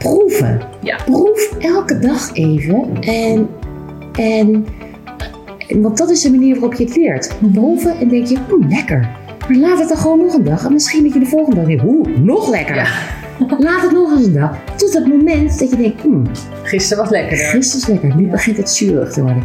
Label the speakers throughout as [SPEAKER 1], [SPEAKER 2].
[SPEAKER 1] proeven.
[SPEAKER 2] Ja.
[SPEAKER 1] Proef elke dag even. En, en, want dat is de manier waarop je het leert. Proeven en denk je, oeh, lekker. Maar laat het dan gewoon nog een dag. En misschien dat je de volgende dag denkt, oeh, nog lekker.
[SPEAKER 2] Ja.
[SPEAKER 1] Laat het nog eens een dag. Tot het moment dat je denkt, hmm,
[SPEAKER 2] Gisteren was lekkerder.
[SPEAKER 1] gisteren is lekker. Nu begint het zuurig te worden.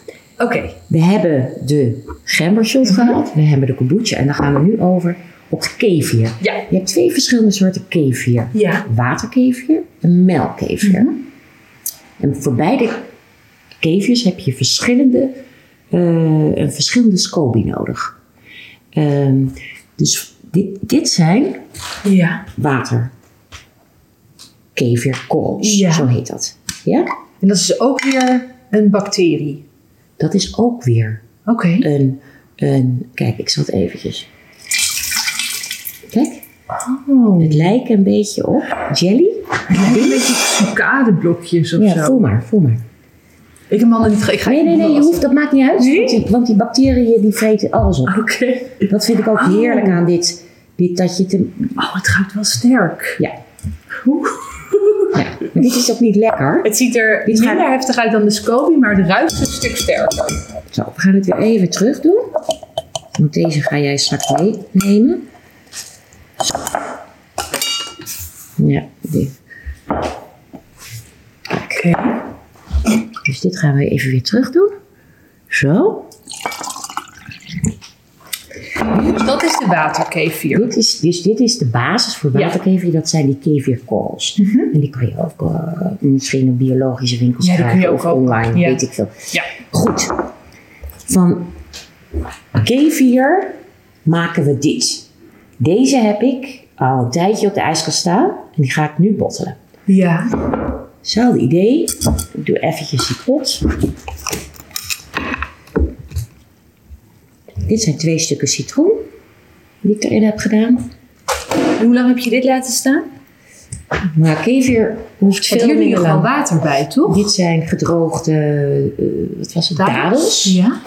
[SPEAKER 2] Oké.
[SPEAKER 1] We hebben de gembershot
[SPEAKER 2] Mhm.
[SPEAKER 1] gehad. We hebben de kombucha. En dan gaan we nu over op de kefir.
[SPEAKER 2] Ja.
[SPEAKER 1] Je hebt twee verschillende soorten kefir.
[SPEAKER 2] Ja.
[SPEAKER 1] Waterkefir en melkkefir.
[SPEAKER 2] Mhm.
[SPEAKER 1] En voor beide kefirs heb je verschillende, eh, een verschillende SCOBY nodig. Ehm, dus dit, dit zijn
[SPEAKER 2] Ja.
[SPEAKER 1] waterkefirkorrels.
[SPEAKER 2] Ja.
[SPEAKER 1] Zo heet dat. Ja?
[SPEAKER 2] En dat is ook weer een bacterie.
[SPEAKER 1] Dat is ook weer
[SPEAKER 2] Oké.
[SPEAKER 1] een, een... Kijk, ik zal het eventjes... Kijk,
[SPEAKER 2] Oh.
[SPEAKER 1] het lijkt een beetje op jelly.
[SPEAKER 2] Het lijkt een beetje op sucadeblokjes of
[SPEAKER 1] Ja,
[SPEAKER 2] zo.
[SPEAKER 1] voel maar, voel maar.
[SPEAKER 2] Ik heb mannen niet ik ga
[SPEAKER 1] Nee, nee, nee, je hoeft, dat maakt niet uit.
[SPEAKER 2] Nee?
[SPEAKER 1] Want, die, want die bacteriën die vreten alles op.
[SPEAKER 2] Oké.
[SPEAKER 1] Dat vind ik ook
[SPEAKER 2] Oh.
[SPEAKER 1] heerlijk aan dit, dit dat je te...
[SPEAKER 2] Oh, het ruikt wel sterk.
[SPEAKER 1] Ja,
[SPEAKER 2] Oeh.
[SPEAKER 1] Dit is ook niet lekker.
[SPEAKER 2] Het ziet er
[SPEAKER 1] Dit
[SPEAKER 2] minder
[SPEAKER 1] gaat-
[SPEAKER 2] heftig uit dan de SCOBY, maar het ruikt een stuk sterker.
[SPEAKER 1] Zo, we gaan het weer even terug doen. Want deze ga jij straks meenemen. Zo. Ja, dit.
[SPEAKER 2] Oké.
[SPEAKER 1] Dus dit gaan we even weer terug doen. Zo.
[SPEAKER 2] Dus dat is de waterkefir.
[SPEAKER 1] Dit is, dus dit is de basis voor
[SPEAKER 2] Ja.
[SPEAKER 1] Waterkefir. Dat zijn die kefirkorrels. En die kan je ook eh, misschien in biologische winkels
[SPEAKER 2] Ja, die kun je
[SPEAKER 1] krijgen
[SPEAKER 2] ook
[SPEAKER 1] of
[SPEAKER 2] kopen.
[SPEAKER 1] online,
[SPEAKER 2] Ja.
[SPEAKER 1] weet ik veel.
[SPEAKER 2] Ja.
[SPEAKER 1] Goed. Van kefir maken we dit. Deze heb ik al een tijdje op de ijskast staan. En die ga ik nu bottelen.
[SPEAKER 2] Ja.
[SPEAKER 1] Hetzelfde idee. Ik doe eventjes die pot. Dit zijn twee stukken citroen die ik erin heb gedaan.
[SPEAKER 2] Hoe lang heb je dit laten staan?
[SPEAKER 1] Maar kefir hoeft veel minder
[SPEAKER 2] gewoon
[SPEAKER 1] lang.
[SPEAKER 2] water bij, toch?
[SPEAKER 1] Dit zijn gedroogde, eh, wat was het, dadels.
[SPEAKER 2] Ja.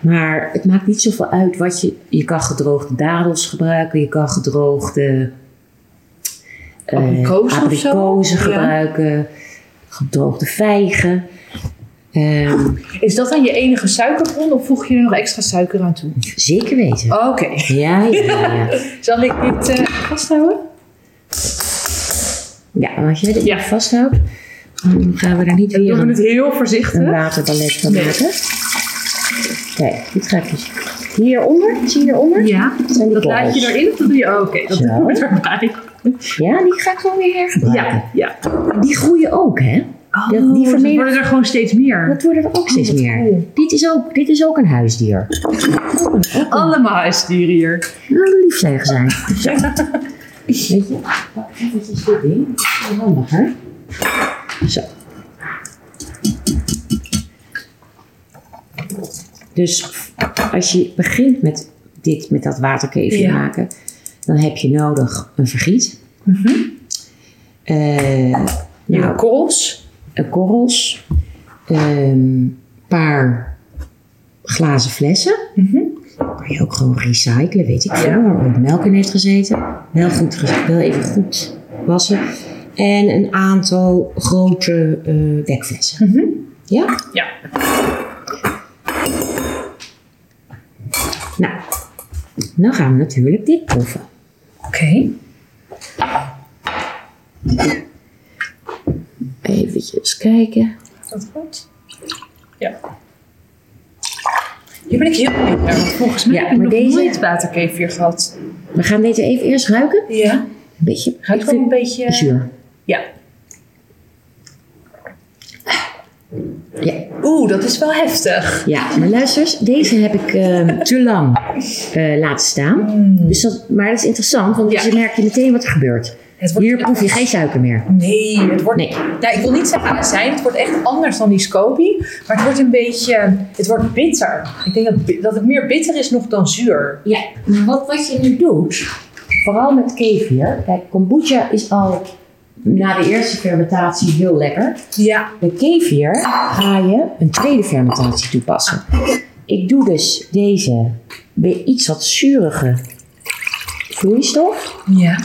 [SPEAKER 1] Maar het maakt niet zoveel uit wat je... Je kan gedroogde dadels gebruiken. Je kan gedroogde eh,
[SPEAKER 2] Abrikozen of zo?
[SPEAKER 1] abrikozen
[SPEAKER 2] Ja.
[SPEAKER 1] gebruiken. Gedroogde vijgen. Ehm,
[SPEAKER 2] Is dat dan je enige suikerbron of voeg je er nog extra suiker aan toe?
[SPEAKER 1] zeker weten.
[SPEAKER 2] Oké.
[SPEAKER 1] Ja, ja, ja. ja.
[SPEAKER 2] Zal ik dit eh, vasthouden?
[SPEAKER 1] Ja, als jij dit
[SPEAKER 2] Ja.
[SPEAKER 1] vasthoudt, dan gaan we er niet
[SPEAKER 2] Dan
[SPEAKER 1] weer
[SPEAKER 2] doen we
[SPEAKER 1] een,
[SPEAKER 2] het heel
[SPEAKER 1] een
[SPEAKER 2] voorzichtig.
[SPEAKER 1] waterballet van
[SPEAKER 2] Nee.
[SPEAKER 1] maken. Kijk, dit ga ik dus hieronder. Zie je hieronder?
[SPEAKER 2] Ja.
[SPEAKER 1] Dat
[SPEAKER 2] laat je erin of dat doe je... oh, Oké, dat erbij.
[SPEAKER 1] Ja, die ga ik gewoon weer hergebruiken.
[SPEAKER 2] Ja, ja.
[SPEAKER 1] Die groeien ook, hè?
[SPEAKER 2] Oh,
[SPEAKER 1] Dat- die
[SPEAKER 2] worden er gewoon steeds meer.
[SPEAKER 1] Dat worden er ook steeds
[SPEAKER 2] wat
[SPEAKER 1] meer.
[SPEAKER 2] cool.
[SPEAKER 1] Dit, is ook, dit is ook een huisdier. Ook een, ook een,
[SPEAKER 2] Allemaal huisdieren hier.
[SPEAKER 1] nou, lief tegen zijn. Weet je, pak eventjes dit ding. Is handiger. Zo. Dus als je begint met dit, met dat waterkefir
[SPEAKER 2] Ja.
[SPEAKER 1] maken, dan heb je nodig een vergiet. Eh,
[SPEAKER 2] Ja,
[SPEAKER 1] nou,
[SPEAKER 2] korrels.
[SPEAKER 1] Eh, korrels, een paar glazen flessen. Kan je ook gewoon recyclen, weet ik veel,
[SPEAKER 2] Ja.
[SPEAKER 1] waar ook melk in heeft gezeten. Wel, goed, wel even goed wassen. En een aantal grote eh dekflessen. Ja?
[SPEAKER 2] Ja.
[SPEAKER 1] Nou, dan gaan we natuurlijk dit proeven.
[SPEAKER 2] Oké.
[SPEAKER 1] Eventjes kijken.
[SPEAKER 2] Dat goed? Ja. Hier ben ik heel benieuwd naar, want volgens mij
[SPEAKER 1] Ja,
[SPEAKER 2] heb ik nog
[SPEAKER 1] deze-
[SPEAKER 2] nooit waterkefir gehad.
[SPEAKER 1] We gaan deze even eerst ruiken.
[SPEAKER 2] Ja.
[SPEAKER 1] Een beetje.
[SPEAKER 2] Ruikt
[SPEAKER 1] ik
[SPEAKER 2] wel een beetje...
[SPEAKER 1] zuur.
[SPEAKER 2] Ja.
[SPEAKER 1] Ja.
[SPEAKER 2] Oeh, dat is wel heftig.
[SPEAKER 1] Ja, maar luister deze heb ik ehm, te lang eh, laten staan. Dus dat, maar dat is interessant, want
[SPEAKER 2] Ja.
[SPEAKER 1] dan merk je meteen wat er gebeurt. Hier proef je geen suiker meer.
[SPEAKER 2] Nee, het wordt...
[SPEAKER 1] Nee.
[SPEAKER 2] Nou, ik wil niet zeggen azijn. Het wordt echt anders dan die Scoby. Maar het wordt een beetje... Het wordt bitter. Ik denk dat, dat het meer bitter is nog dan zuur.
[SPEAKER 1] Ja, maar wat, wat je nu doet, vooral met kefir. Kijk, kombucha is al na de eerste fermentatie heel lekker.
[SPEAKER 2] Ja.
[SPEAKER 1] Bij kefir ga je een tweede fermentatie toepassen. Ik doe dus deze bij iets wat zurige vloeistof
[SPEAKER 2] Ja.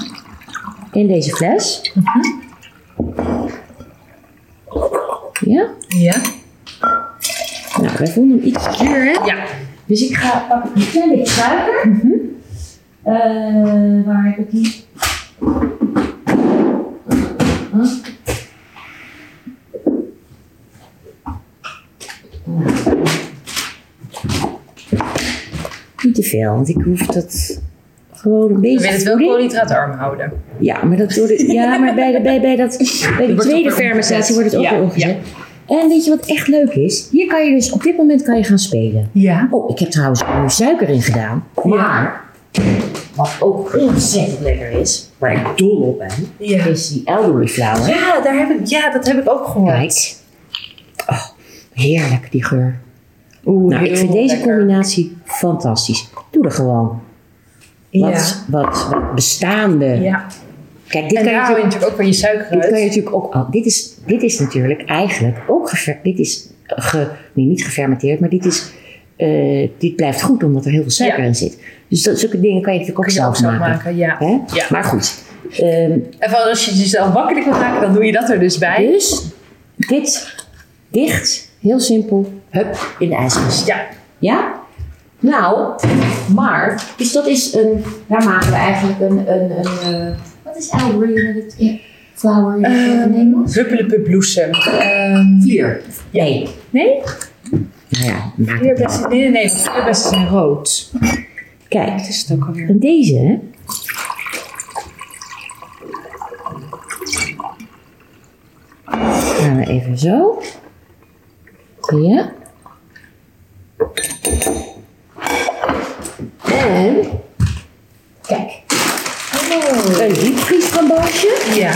[SPEAKER 1] In deze fles. Ja?
[SPEAKER 2] Ja.
[SPEAKER 1] Nou, wij vonden hem iets zuur, hè?
[SPEAKER 2] Ja.
[SPEAKER 1] Dus ik ga pakken een klein beetje suiker. Eh, waar heb ik die? Huh? Niet te veel, want ik hoef dat gewoon een
[SPEAKER 2] willen het wel koolhydraatarm houden.
[SPEAKER 1] Ja, maar, dat door de, ja, maar bij, de, bij, bij, dat, bij de tweede fermentatie wordt het ook
[SPEAKER 2] Ja,
[SPEAKER 1] weer omgezet. En weet je wat echt leuk is? Hier kan je dus op dit moment kan je gaan spelen.
[SPEAKER 2] Ja.
[SPEAKER 1] Oh, ik heb trouwens nu suiker in gedaan. Maar, wat ook ontzettend lekker is, waar ik dol op ben,
[SPEAKER 2] Ja.
[SPEAKER 1] is die elderly flower.
[SPEAKER 2] Ja, daar heb ik, ja, dat heb ik ook gehoord.
[SPEAKER 1] Kijk. Oh, heerlijk die geur.
[SPEAKER 2] Oeh,
[SPEAKER 1] Nou, ik vind deze
[SPEAKER 2] lekker.
[SPEAKER 1] combinatie fantastisch. Doe er gewoon. Wat, wat, wat bestaande.
[SPEAKER 2] Ja.
[SPEAKER 1] Kijk, dit
[SPEAKER 2] En
[SPEAKER 1] kan je natuurlijk
[SPEAKER 2] natuurlijk ook van je suiker
[SPEAKER 1] Dit kan je natuurlijk ook al. Dit is, dit is natuurlijk eigenlijk ook gefer, Dit is ge, nee, niet gefermenteerd, maar dit is. eh, dit blijft goed omdat er heel veel suiker
[SPEAKER 2] Ja.
[SPEAKER 1] in zit. Dus dat, zulke dingen kan je natuurlijk ook zelf maken.
[SPEAKER 2] maken, ja. Ja.
[SPEAKER 1] Maar goed. ehm,
[SPEAKER 2] En van als je het jezelf makkelijk wil maken, dan doe je dat er dus bij.
[SPEAKER 1] dus dit dicht, heel simpel, hup, in de ijskast.
[SPEAKER 2] Ja.
[SPEAKER 1] Ja? Nou, maar, dus dat is een, daar maken we eigenlijk een, een, een eh, wat is elderly in het ja, flower in het
[SPEAKER 2] Ehm,
[SPEAKER 1] Nederlands?
[SPEAKER 2] Huppelepup-bloesem. Ehm,
[SPEAKER 1] Vlier. Nee.
[SPEAKER 2] nee?
[SPEAKER 1] Nou ja,
[SPEAKER 2] Vlierbessen, nee, nee, nee. Vlierbessen zijn rood.
[SPEAKER 1] Kijk,
[SPEAKER 2] Wat is het ook alweer?
[SPEAKER 1] en deze, hè? Gaan we even zo. Ja. En, kijk, een diepvriesframboosje.
[SPEAKER 2] Ja.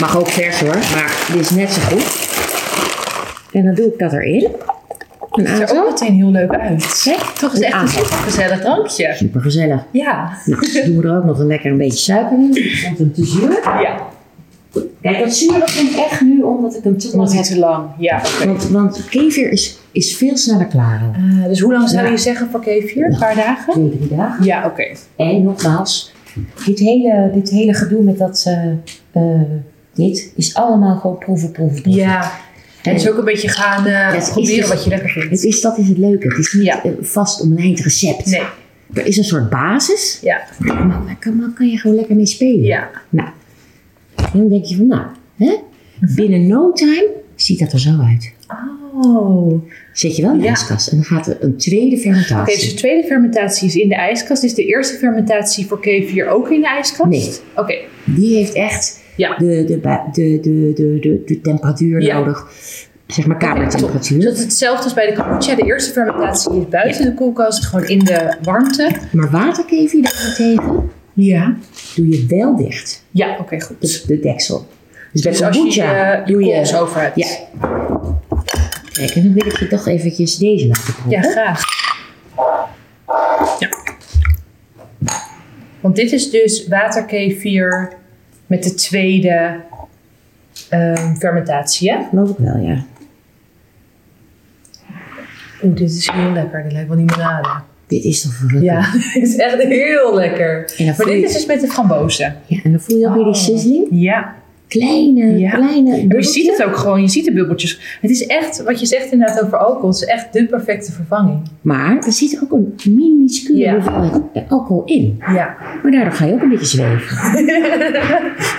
[SPEAKER 1] Mag ook vers hoor, maar dit is net zo goed. En dan doe ik dat erin.
[SPEAKER 2] Het ziet er ook meteen heel leuk uit.
[SPEAKER 1] Kijk,
[SPEAKER 2] Toch is
[SPEAKER 1] een
[SPEAKER 2] echt een
[SPEAKER 1] aantal.
[SPEAKER 2] super gezellig drankje.
[SPEAKER 1] Super gezellig.
[SPEAKER 2] Ja.
[SPEAKER 1] Nou, doen we er ook nog een lekker een beetje suiker in. Vond hem te zuur.
[SPEAKER 2] Ja.
[SPEAKER 1] Kijk, dat zuur dat komt echt nu omdat ik hem te lang heb.
[SPEAKER 2] het te lang. Ja, oké.
[SPEAKER 1] Want, want kefir is, is veel sneller klaar.
[SPEAKER 2] Eh, dus hoe lang zou
[SPEAKER 1] Ja.
[SPEAKER 2] je zeggen voor kefir? Een paar dagen?
[SPEAKER 1] Twee, drie dagen.
[SPEAKER 2] Ja, oké.
[SPEAKER 1] En nogmaals, dit hele, dit hele gedoe met dat... eh, eh, dit is allemaal gewoon proeven, proeven, proeven.
[SPEAKER 2] Ja. En dus ook een beetje gaan
[SPEAKER 1] Het is
[SPEAKER 2] proberen wat je lekker vindt.
[SPEAKER 1] Het is, dat is het leuke. Het is niet
[SPEAKER 2] Ja.
[SPEAKER 1] een vast omlijnd recept.
[SPEAKER 2] Nee.
[SPEAKER 1] Er is een soort basis.
[SPEAKER 2] Ja.
[SPEAKER 1] Maar daar kan, kan je gewoon lekker mee spelen.
[SPEAKER 2] Ja.
[SPEAKER 1] Nou, en dan denk je van, nou, hè? Binnen no time ziet dat er zo uit.
[SPEAKER 2] Oh.
[SPEAKER 1] Zet je wel in de
[SPEAKER 2] Ja.
[SPEAKER 1] ijskast en dan gaat er een tweede fermentatie.
[SPEAKER 2] Oké, dus de tweede fermentatie is in de ijskast. Is de eerste fermentatie voor kefir ook in de ijskast?
[SPEAKER 1] Nee.
[SPEAKER 2] Oké.
[SPEAKER 1] Die heeft echt
[SPEAKER 2] Ja.
[SPEAKER 1] de, de, de, de, de, de, de temperatuur
[SPEAKER 2] Ja.
[SPEAKER 1] nodig. Zeg maar kamertemperatuur.
[SPEAKER 2] Dus dat is hetzelfde als bij de kombucha. De eerste fermentatie is buiten de koelkast, gewoon in de warmte.
[SPEAKER 1] Maar waterkefir daarentegen
[SPEAKER 2] Ja.
[SPEAKER 1] doe je wel dicht.
[SPEAKER 2] Ja, oké, goed.
[SPEAKER 1] Dus de deksel. Dus bij
[SPEAKER 2] Dus als je
[SPEAKER 1] kombucha
[SPEAKER 2] je
[SPEAKER 1] doe je...
[SPEAKER 2] over hebt.
[SPEAKER 1] Ja. Kijk, en dan wil ik je toch eventjes deze laten proeven.
[SPEAKER 2] Ja, graag. Ja. Want dit is dus waterkefir met de tweede ehm, fermentatie, hè?
[SPEAKER 1] Geloof ik wel, ja.
[SPEAKER 2] Oeh, dit is heel lekker. Dit lijkt wel limonade.
[SPEAKER 1] Dit is toch verrukkelijk.
[SPEAKER 2] Ja, dit is echt heel lekker. Maar dit
[SPEAKER 1] je,
[SPEAKER 2] is dus met de frambozen.
[SPEAKER 1] ja, en dan voel je ook weer die
[SPEAKER 2] Oh.
[SPEAKER 1] sizzling.
[SPEAKER 2] Ja.
[SPEAKER 1] Kleine,
[SPEAKER 2] Ja.
[SPEAKER 1] kleine
[SPEAKER 2] En je ziet het ook gewoon, je ziet de bubbeltjes. Het is echt, wat je zegt inderdaad over alcohol, het is echt de perfecte vervanging.
[SPEAKER 1] Maar er zit ook een minuscule
[SPEAKER 2] Ja.
[SPEAKER 1] hoeveelheid alcohol in.
[SPEAKER 2] Ja.
[SPEAKER 1] Maar daardoor ga je ook een beetje zweven.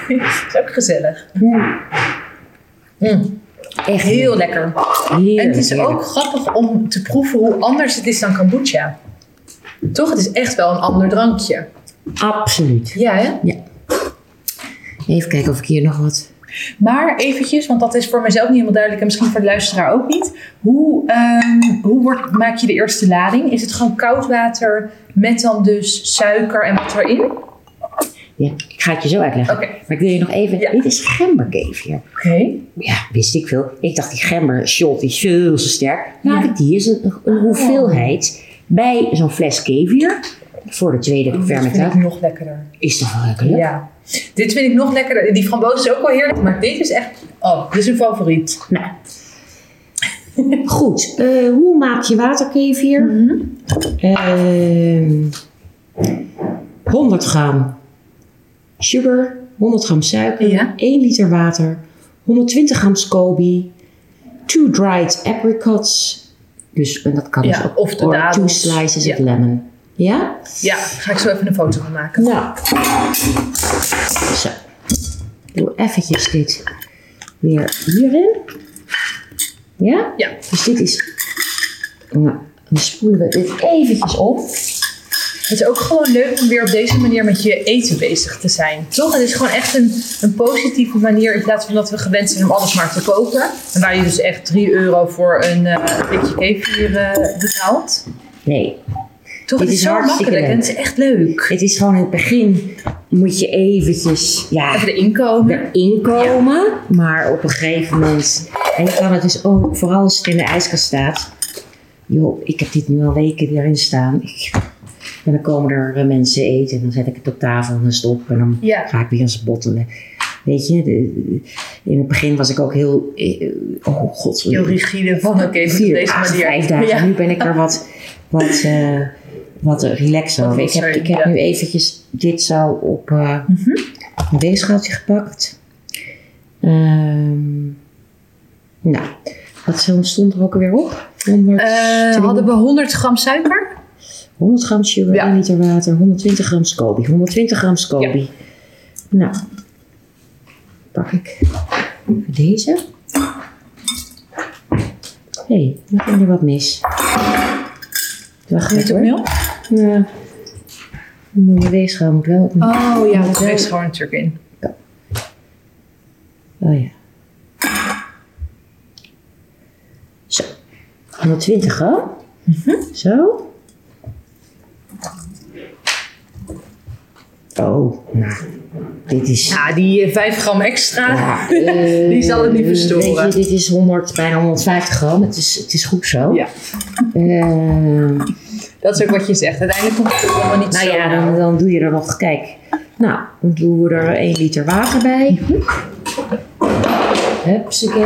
[SPEAKER 2] Het is ook gezellig.
[SPEAKER 1] Ja.
[SPEAKER 2] Mm,
[SPEAKER 1] Echt
[SPEAKER 2] heel lekker.
[SPEAKER 1] heerlijk,
[SPEAKER 2] En het is
[SPEAKER 1] heerlijk.
[SPEAKER 2] ook grappig om te proeven hoe anders het is dan kombucha. Toch? Het is echt wel een ander drankje.
[SPEAKER 1] Absoluut.
[SPEAKER 2] Ja, hè?
[SPEAKER 1] Even kijken of ik hier nog wat...
[SPEAKER 2] Maar eventjes, want dat is voor mezelf niet helemaal duidelijk en misschien voor de luisteraar ook niet. Hoe, ehm, hoe wordt, maak je de eerste lading? Is het gewoon koud water met dan dus suiker en wat erin?
[SPEAKER 1] Ja, ik ga het je zo uitleggen.
[SPEAKER 2] Oké.
[SPEAKER 1] Maar ik wil je nog even...
[SPEAKER 2] Ja.
[SPEAKER 1] Dit is gemberkefir.
[SPEAKER 2] Oké.
[SPEAKER 1] Ja, wist ik veel. Ik dacht die gember shot is veel te sterk. Laat
[SPEAKER 2] Ja.
[SPEAKER 1] die een, een hoeveelheid bij zo'n fles kefir voor de tweede
[SPEAKER 2] Dit vind
[SPEAKER 1] fermentatie.
[SPEAKER 2] nog lekkerder.
[SPEAKER 1] Is toch wel lekker?
[SPEAKER 2] Ja. Dit vind ik nog lekkerder. Die framboos is ook wel heerlijk, maar dit is echt... Oh, dit is een favoriet.
[SPEAKER 1] Nou. Goed, eh, hoe maak je waterkefir?
[SPEAKER 2] Mhm.
[SPEAKER 1] Ehm, 100 gram sugar, 100 gram suiker,
[SPEAKER 2] Ja.
[SPEAKER 1] 1 liter water, 120 gram SCOBY, 2 dried apricots. Dus en dat kan
[SPEAKER 2] Ja,
[SPEAKER 1] dus ook.
[SPEAKER 2] of de dadels.
[SPEAKER 1] 2 slices
[SPEAKER 2] Ja.
[SPEAKER 1] of lemon. Ja?
[SPEAKER 2] Ja, ga ik zo even een foto van maken.
[SPEAKER 1] Nou. Zo. Doe eventjes dit weer hierin. Ja?
[SPEAKER 2] Ja.
[SPEAKER 1] Dus dit is... Nou, dan spoelen we dit eventjes op.
[SPEAKER 2] Het is ook gewoon leuk om weer op deze manier met je eten bezig te zijn. Toch? Het is gewoon echt een, een positieve manier in plaats van dat we gewend zijn om alles maar te kopen. En waar je dus echt 3 euro voor een eh blikje kefir eh, betaalt.
[SPEAKER 1] Nee,
[SPEAKER 2] Toch?
[SPEAKER 1] Dit
[SPEAKER 2] het is, zo makkelijk en het is echt leuk.
[SPEAKER 1] het is gewoon in het begin moet je eventjes ja,
[SPEAKER 2] Even erin komen.
[SPEAKER 1] erin komen. Maar op een gegeven moment... En je kan het dus ook, vooral als het in de ijskast staat... Joh, ik heb dit nu al weken erin staan. Ik, en dan komen er eh, mensen eten en dan zet ik het op tafel en dan stop en dan
[SPEAKER 2] Ja.
[SPEAKER 1] ga ik weer eens bottelen. Weet je, de- in het begin was ik ook heel, eh, oh god,
[SPEAKER 2] Heel rigide van oké, okay,
[SPEAKER 1] vier,
[SPEAKER 2] deze manier.
[SPEAKER 1] vijf dagen.
[SPEAKER 2] Ja.
[SPEAKER 1] Nu ben ik er wat, wat, eh wat relaxed
[SPEAKER 2] Wat
[SPEAKER 1] over. Ik heb, ik heb
[SPEAKER 2] ja.
[SPEAKER 1] nu eventjes dit zo op eh,
[SPEAKER 2] Mhm.
[SPEAKER 1] een weegschaaltje gepakt. Ehm, nou, wat zo stond er ook alweer op? 100,
[SPEAKER 2] Eh, hadden we 100 gram suiker?
[SPEAKER 1] 100 gram sugar,
[SPEAKER 2] Ja.
[SPEAKER 1] 1 liter water, 120 gram SCOBY. 120 gram SCOBY. Nou, pak ik deze. Hé, hey, dan ging er wat mis. Wacht
[SPEAKER 2] Weet
[SPEAKER 1] even hoor. Ja. Mijn weegschaal moet wel.
[SPEAKER 2] Oh ja, weegt gewoon natuurlijk in.
[SPEAKER 1] Oh ja. Zo. 120 gram. Zo. Oh, nou. Dit is...
[SPEAKER 2] Ja, die eh, 5 gram extra.
[SPEAKER 1] Ja, eh,
[SPEAKER 2] Die zal het niet verstoren.
[SPEAKER 1] Weet je, dit is 100, bijna 150 gram. Het is, het is goed zo.
[SPEAKER 2] Ja.
[SPEAKER 1] Eh,
[SPEAKER 2] Dat is ook wat je zegt. Uiteindelijk komt het allemaal niet
[SPEAKER 1] nou
[SPEAKER 2] zo.
[SPEAKER 1] ja, dan, dan doe je er nog, kijk. Nou, dan doen we er 1 liter water bij. Hupsakee.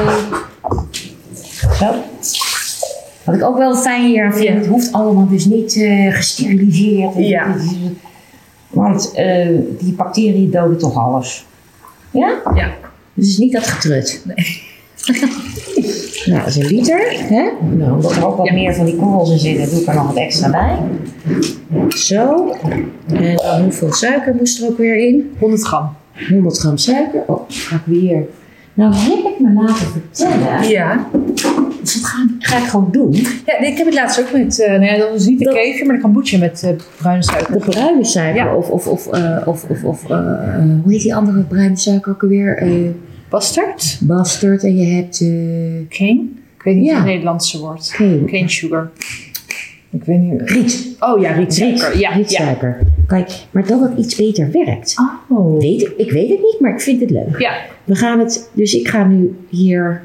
[SPEAKER 1] Zo. Wat ik ook wel fijn hier aan vind,
[SPEAKER 2] Ja.
[SPEAKER 1] het hoeft allemaal dus niet eh, gesteriliseerd. En
[SPEAKER 2] Ja.
[SPEAKER 1] is- Want eh, die bacteriën doden toch alles. Ja?
[SPEAKER 2] Ja.
[SPEAKER 1] Dus het is niet dat getrut.
[SPEAKER 2] Nee.
[SPEAKER 1] nou, dat is een liter. Hè? Nou, omdat er ook wat
[SPEAKER 2] Ja.
[SPEAKER 1] meer van die korrels in zitten, doe ik er nog wat extra bij. Zo. En dan hoeveel suiker moest er ook weer in?
[SPEAKER 2] 100 gram.
[SPEAKER 1] 100 gram suiker. Oh, ga ik weer. Nou heb ik me laten vertellen.
[SPEAKER 2] Ja.
[SPEAKER 1] Dus dat ga, ga ik gewoon doen.
[SPEAKER 2] ja. Ik heb het laatst ook met, eh nou ja, dat is niet de kefir, maar de kombucha met eh, bruine suiker.
[SPEAKER 1] De bruine suiker.
[SPEAKER 2] Ja.
[SPEAKER 1] Of, of, of, eh, of, of, of hoe heet die andere bruine suiker ook alweer?
[SPEAKER 2] Bastard?
[SPEAKER 1] bastard. En je hebt
[SPEAKER 2] Cane? Ik weet niet
[SPEAKER 1] Ja.
[SPEAKER 2] het Nederlandse woord.
[SPEAKER 1] geen
[SPEAKER 2] Cane sugar. Ik weet niet.
[SPEAKER 1] riet.
[SPEAKER 2] Oh ja, rietsuiker.
[SPEAKER 1] Riet,
[SPEAKER 2] Ja, ja.
[SPEAKER 1] rietsuiker. Kijk, maar dat het iets beter werkt.
[SPEAKER 2] Oh.
[SPEAKER 1] Weet ik weet het niet, maar ik vind het leuk.
[SPEAKER 2] Ja.
[SPEAKER 1] We gaan het, dus ik ga nu hier.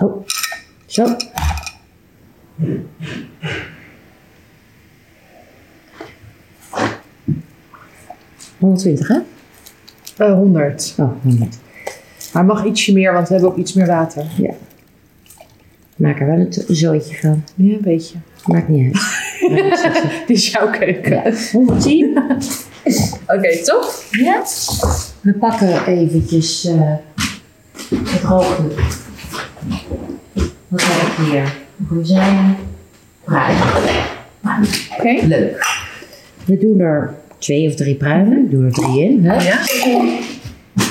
[SPEAKER 1] Oh, zo. ...120 hè?
[SPEAKER 2] Eh, 100.
[SPEAKER 1] Oh, 100.
[SPEAKER 2] Maar mag ietsje meer, want we hebben ook iets meer water.
[SPEAKER 1] Ja. Maak er wel een zooitje van.
[SPEAKER 2] Ja, een beetje.
[SPEAKER 1] Maakt niet uit.
[SPEAKER 2] Dit is jouw keuken.
[SPEAKER 1] Ja, 110.
[SPEAKER 2] Oké, toch?
[SPEAKER 1] Ja. We pakken eventjes eh het rookje. Heb ik hier? Rozijnen. Pruimen.
[SPEAKER 2] Oké.
[SPEAKER 1] Leuk. We doen er twee of drie pruimen. We doen er drie in. Hè?
[SPEAKER 2] Ja?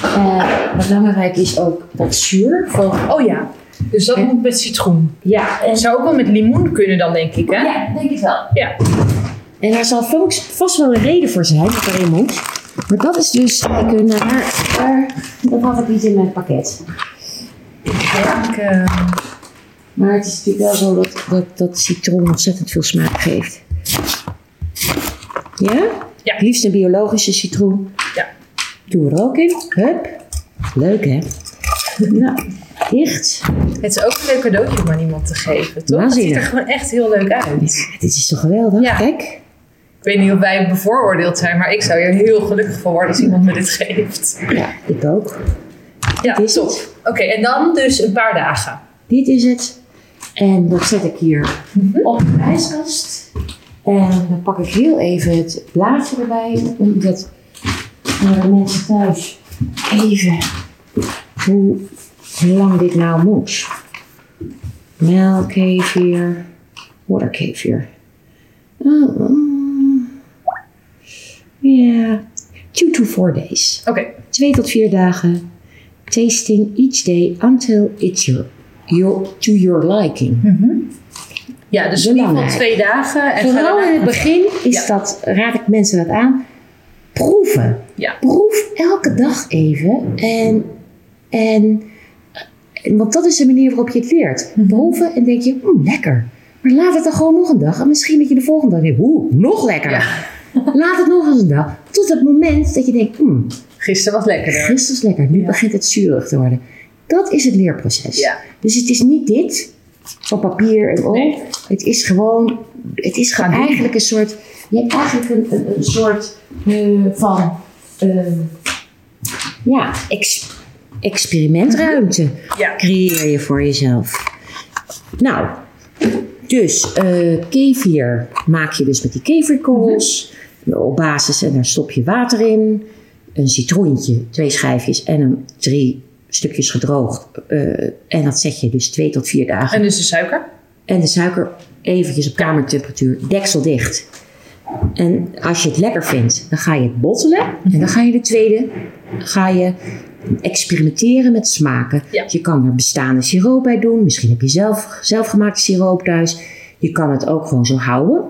[SPEAKER 1] Eh, wat belangrijk is ook dat zuur. Van,
[SPEAKER 2] Oh ja. Dus dat
[SPEAKER 1] En-
[SPEAKER 2] moet met citroen.
[SPEAKER 1] ja, en,
[SPEAKER 2] Zou ook wel met limoen kunnen dan, denk ik, hè?
[SPEAKER 1] ja, denk ik wel.
[SPEAKER 2] Ja.
[SPEAKER 1] En daar zal vast, vast wel een reden voor zijn dat erin moet. Maar dat is dus, kijk, eh, naar, daar, dat had ik niet in mijn pakket.
[SPEAKER 2] Ik, eh,
[SPEAKER 1] Maar het is natuurlijk wel zo dat, dat, dat citroen ontzettend veel smaak geeft. Ja?
[SPEAKER 2] Ja.
[SPEAKER 1] Het liefst een biologische citroen.
[SPEAKER 2] Ja.
[SPEAKER 1] Doe er ook in. Hup. Leuk hè? nou, dicht.
[SPEAKER 2] Het is ook een leuk cadeautje om aan iemand te geven, toch? Het ziet er gewoon echt heel leuk uit.
[SPEAKER 1] Ja, dit is toch geweldig?
[SPEAKER 2] Ja.
[SPEAKER 1] Kijk.
[SPEAKER 2] Ik weet niet of wij bevooroordeeld zijn, maar ik zou hier heel gelukkig van worden als iemand me dit geeft.
[SPEAKER 1] Ja, ik ook.
[SPEAKER 2] Ja, top. Oké, en dan dus een paar dagen.
[SPEAKER 1] Dit is het. En dat zet ik hier op de ijskast. En dan pak ik heel even het blaadje erbij. Omdat de mensen thuis even hoe lang dit nou moet. Melkkefir, waterkefir. Oh. Ja, two to four days.
[SPEAKER 2] Oké,
[SPEAKER 1] Twee tot vier dagen. Tasting each day until it's your, your, to your liking.
[SPEAKER 2] ja, dus in
[SPEAKER 1] Belangrijk.
[SPEAKER 2] twee dagen. En
[SPEAKER 1] Vooral in het begin is
[SPEAKER 2] Ja.
[SPEAKER 1] dat, raad ik mensen dat aan. Proeven.
[SPEAKER 2] Ja.
[SPEAKER 1] Proef elke dag even. En, en, want dat is de manier waarop je het leert.
[SPEAKER 2] Mhm.
[SPEAKER 1] Proeven en denk je, "Mm, lekker. Maar laat het dan gewoon nog een dag. En misschien dat je de volgende dag denkt, oeh, nog lekker.
[SPEAKER 2] Ja.
[SPEAKER 1] Laat het nog eens een dag. Tot het moment dat je denkt, "Mm,
[SPEAKER 2] Gisteren was lekkerder.
[SPEAKER 1] Gisteren is lekker, nu
[SPEAKER 2] Ja.
[SPEAKER 1] begint het zuurig te worden. Dat is het leerproces.
[SPEAKER 2] Ja.
[SPEAKER 1] Dus het is niet dit, van papier en op.
[SPEAKER 2] Nee.
[SPEAKER 1] Het is gewoon, het is gewoon eigenlijk een soort, je hebt eigenlijk een, een, een soort eh, van, eh, ja, ex- experimentruimte
[SPEAKER 2] Ja.
[SPEAKER 1] creëer je voor jezelf. Nou, dus kefir maak je dus met die kefirkorrels. Op basis, en daar stop je water in. Een citroentje, twee schijfjes en een drie stukjes gedroogd. eh, en dat zet je dus twee tot vier dagen.
[SPEAKER 2] En dus de suiker?
[SPEAKER 1] En de suiker eventjes op kamertemperatuur, deksel dicht. En als je het lekker vindt, dan ga je het bottelen. En dan ga je de tweede, ga je experimenteren met smaken.
[SPEAKER 2] Ja.
[SPEAKER 1] Je kan er bestaande siroop bij doen. Misschien heb je zelf, zelfgemaakte siroop thuis. Je kan het ook gewoon zo houden.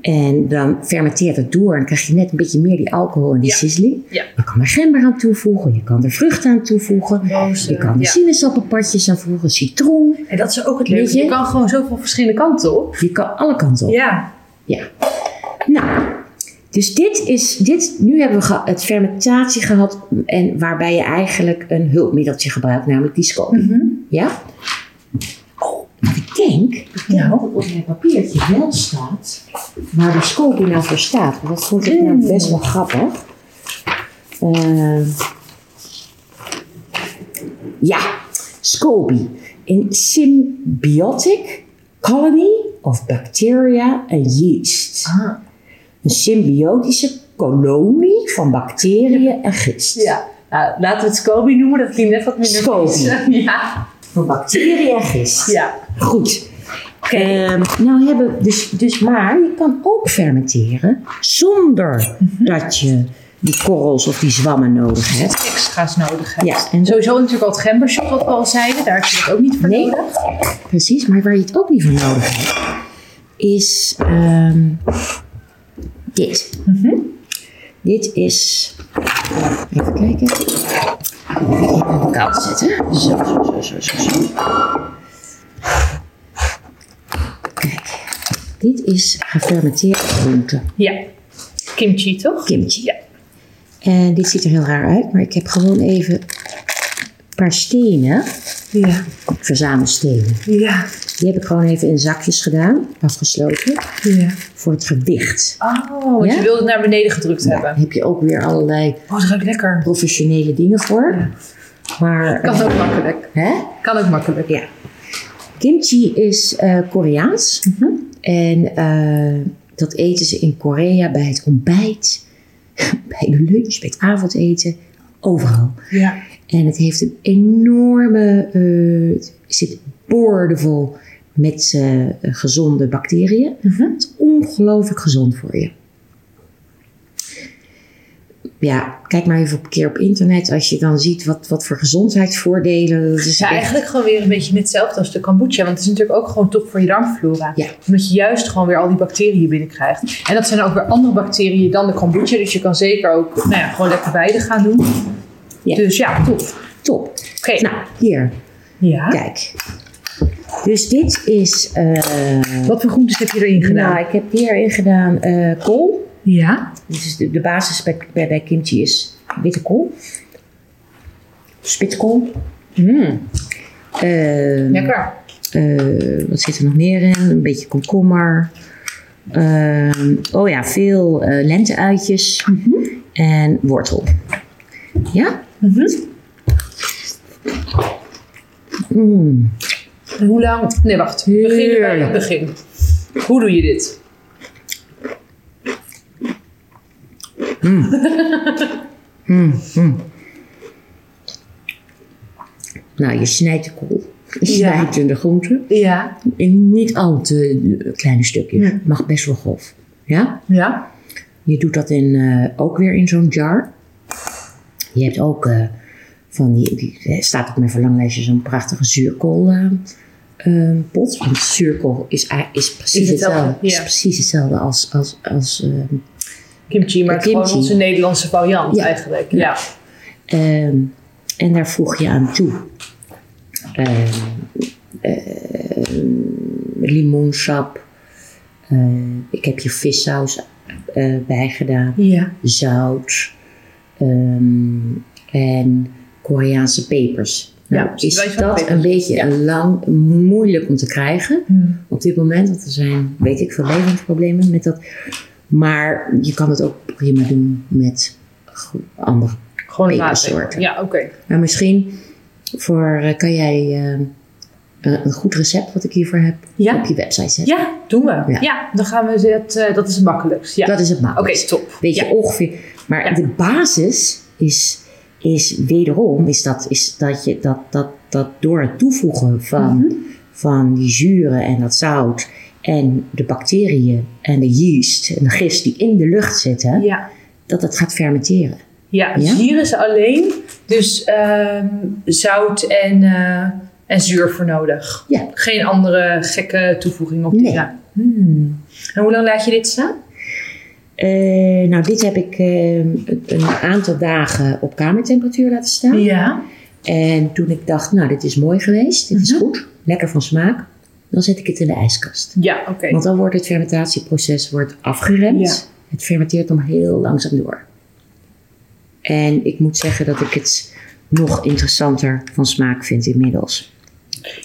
[SPEAKER 1] En dan fermenteert het door en krijg je net een beetje meer die alcohol en die
[SPEAKER 2] Ja.
[SPEAKER 1] sizzling.
[SPEAKER 2] Ja.
[SPEAKER 1] Je kan er gember aan toevoegen, je kan er vruchten aan toevoegen. Je kan er
[SPEAKER 2] ja.
[SPEAKER 1] sinaasappelpartjes aan voegen, citroen.
[SPEAKER 2] En dat is ook het leuke.
[SPEAKER 1] Je?
[SPEAKER 2] Je kan gewoon zoveel verschillende kanten op.
[SPEAKER 1] Je kan alle kanten op.
[SPEAKER 2] Ja.
[SPEAKER 1] Ja. Nou, dus dit is, dit, nu hebben we het fermentatie gehad en waarbij je eigenlijk een hulpmiddeltje gebruikt, namelijk die scope. Ja? Maar ik denk, ik denk
[SPEAKER 2] Nou.
[SPEAKER 1] dat op mijn papiertje wel staat waar de scope nou voor staat. Want dat vond ik nou best wel grappig. Ehm, ja, SCOBY. In symbiotic colony of bacteria and yeast.
[SPEAKER 2] Ah.
[SPEAKER 1] Een symbiotische kolonie van bacteriën en gist.
[SPEAKER 2] Ja. Nou, laten we het SCOBY noemen. Dat klinkt net wat minder
[SPEAKER 1] SCOBY.
[SPEAKER 2] Ja.
[SPEAKER 1] Van bacteriën gist.
[SPEAKER 2] Ja.
[SPEAKER 1] Goed. Ehm, nou hebben dus, dus maar je kan ook fermenteren zonder
[SPEAKER 2] Mhm.
[SPEAKER 1] dat je die korrels of die zwammen nodig hebt.
[SPEAKER 2] Extra's nodig hebt.
[SPEAKER 1] Ja, en
[SPEAKER 2] Sowieso natuurlijk al het gembershot wat we al zeiden. Daar heb je het ook niet voor
[SPEAKER 1] Nee.
[SPEAKER 2] nodig.
[SPEAKER 1] Precies, maar waar je het ook niet voor nodig hebt, is ehm, dit. Dit is. Even kijken. Kant zetten. Zo, zo, zo, zo, zo. zo. Kijk, dit is gefermenteerde groente.
[SPEAKER 2] Ja. Kimchi, toch?
[SPEAKER 1] Kimchi.
[SPEAKER 2] Ja.
[SPEAKER 1] En dit ziet er heel raar uit, maar ik heb gewoon even een paar stenen,
[SPEAKER 2] Ja.
[SPEAKER 1] verzamelstenen.
[SPEAKER 2] Ja.
[SPEAKER 1] Die heb ik gewoon even in zakjes gedaan, afgesloten,
[SPEAKER 2] Ja.
[SPEAKER 1] Voor het gewicht.
[SPEAKER 2] Oh, want
[SPEAKER 1] Ja?
[SPEAKER 2] je wilde het naar beneden gedrukt
[SPEAKER 1] Daar
[SPEAKER 2] hebben.
[SPEAKER 1] heb je ook weer allerlei
[SPEAKER 2] Oh, dat lekker.
[SPEAKER 1] professionele dingen voor.
[SPEAKER 2] Ja.
[SPEAKER 1] Maar,
[SPEAKER 2] Kan ook makkelijk.
[SPEAKER 1] hè?
[SPEAKER 2] Kan ook makkelijk.
[SPEAKER 1] Ja. Kimchi is eh, Koreaans. En eh, dat eten ze in Korea bij het ontbijt, bij de lunch, bij het avondeten, overal.
[SPEAKER 2] Ja.
[SPEAKER 1] En het heeft een enorme, eh, het zit boordevol met eh, gezonde bacteriën. Het is ongelooflijk gezond voor je. Ja, kijk maar even op een keer op internet als je dan ziet wat, wat voor gezondheidsvoordelen. Dat is
[SPEAKER 2] Ja,
[SPEAKER 1] echt-
[SPEAKER 2] eigenlijk gewoon weer een beetje hetzelfde als de kombucha. Want het is natuurlijk ook gewoon top voor je darmflora.
[SPEAKER 1] Ja.
[SPEAKER 2] Omdat je juist gewoon weer al die bacteriën binnenkrijgt. En dat zijn ook weer andere bacteriën dan de kombucha. Dus je kan zeker ook nou ja, gewoon lekker beide gaan doen.
[SPEAKER 1] Ja.
[SPEAKER 2] Dus ja, top.
[SPEAKER 1] top.
[SPEAKER 2] Oké.
[SPEAKER 1] Nou, hier,
[SPEAKER 2] Ja.
[SPEAKER 1] kijk. Dus dit is, eh,
[SPEAKER 2] Wat voor groentes heb je erin gedaan?
[SPEAKER 1] nou, ik heb hierin gedaan eh, kool.
[SPEAKER 2] ja.
[SPEAKER 1] Dus de, de basis bij, bij, bij kimchi is witte kool. Spitskool.
[SPEAKER 2] Mm,
[SPEAKER 1] Ehm,
[SPEAKER 2] lekker.
[SPEAKER 1] eh, wat zit er nog meer in? Een beetje komkommer. Ehm, oh ja, veel lenteuitjes. En wortel. Ja?
[SPEAKER 2] Mhm.
[SPEAKER 1] Mm.
[SPEAKER 2] Hoe lang? Nee, wacht. We beginnen bij het begin. Hoe doe je dit?
[SPEAKER 1] Mm, mm. Nou, je snijdt de kool. Je
[SPEAKER 2] Ja.
[SPEAKER 1] snijdt in de groenten.
[SPEAKER 2] Ja.
[SPEAKER 1] In niet al te eh, kleine stukjes.
[SPEAKER 2] Hm.
[SPEAKER 1] Mag best wel grof. Ja?
[SPEAKER 2] Ja.
[SPEAKER 1] Je doet dat in, eh, ook weer in zo'n jar. Je hebt ook eh, van die, die staat op mijn verlanglijstje zo'n prachtige zuurkool eh, eh, pot. Want zuurkool is, is, precies,
[SPEAKER 2] Is hetzelfde,
[SPEAKER 1] hetzelfde, is
[SPEAKER 2] ja.
[SPEAKER 1] precies hetzelfde als, als, als eh,
[SPEAKER 2] Kimchi, maar het is
[SPEAKER 1] Kimchi.
[SPEAKER 2] gewoon onze Nederlandse variant
[SPEAKER 1] Ja.
[SPEAKER 2] eigenlijk. Ja.
[SPEAKER 1] Ehm, en daar voeg je aan toe ehm, ehm, limoensap. ik heb hier vissaus eh bij gedaan.
[SPEAKER 2] Ja.
[SPEAKER 1] Zout. ehm, en Koreaanse pepers.
[SPEAKER 2] Ja, precies.
[SPEAKER 1] Is dat een beetje
[SPEAKER 2] Ja.
[SPEAKER 1] lang, moeilijk om te krijgen op dit moment. Want er zijn, weet ik veel, levensproblemen met dat. Maar je kan het ook prima doen met andere
[SPEAKER 2] Gewoon
[SPEAKER 1] Pepersoorten.
[SPEAKER 2] Ja, oké.
[SPEAKER 1] maar misschien voor, eh, kan jij eh, een, goed recept wat ik hiervoor heb
[SPEAKER 2] Ja.
[SPEAKER 1] op je website zetten.
[SPEAKER 2] Ja, doen we. Ja,
[SPEAKER 1] Ja.
[SPEAKER 2] dan gaan we het, eh, dat is het makkelijkst. Ja.
[SPEAKER 1] Dat is het
[SPEAKER 2] Oké,
[SPEAKER 1] makkelijkst.
[SPEAKER 2] top.
[SPEAKER 1] Weet je ongeveer. Maar de basis is, is wederom is dat, is dat, je, dat, dat, dat door het toevoegen van,
[SPEAKER 2] Mhm.
[SPEAKER 1] van die zuren en dat zout en de bacteriën en de yeast en de gist die in de lucht zitten,
[SPEAKER 2] Ja.
[SPEAKER 1] dat het gaat fermenteren.
[SPEAKER 2] Ja,
[SPEAKER 1] Ja?
[SPEAKER 2] hier is alleen dus ehm, zout en, eh, en zuur voor nodig.
[SPEAKER 1] Ja.
[SPEAKER 2] Geen andere gekke toevoeging op die
[SPEAKER 1] Nee.
[SPEAKER 2] ja. Hmm. En hoe lang laat je dit staan?
[SPEAKER 1] Eh, nou, dit heb ik eh, een een aantal dagen op kamertemperatuur laten staan.
[SPEAKER 2] Ja.
[SPEAKER 1] En toen ik dacht, nou, dit is mooi geweest, dit is
[SPEAKER 2] Mhm.
[SPEAKER 1] goed, lekker van smaak, dan zet ik het in de ijskast.
[SPEAKER 2] Ja, oké.
[SPEAKER 1] Want dan wordt het fermentatieproces wordt afgeremd.
[SPEAKER 2] Ja.
[SPEAKER 1] Het fermenteert dan heel langzaam door. En ik moet zeggen dat ik het nog interessanter van smaak vind inmiddels.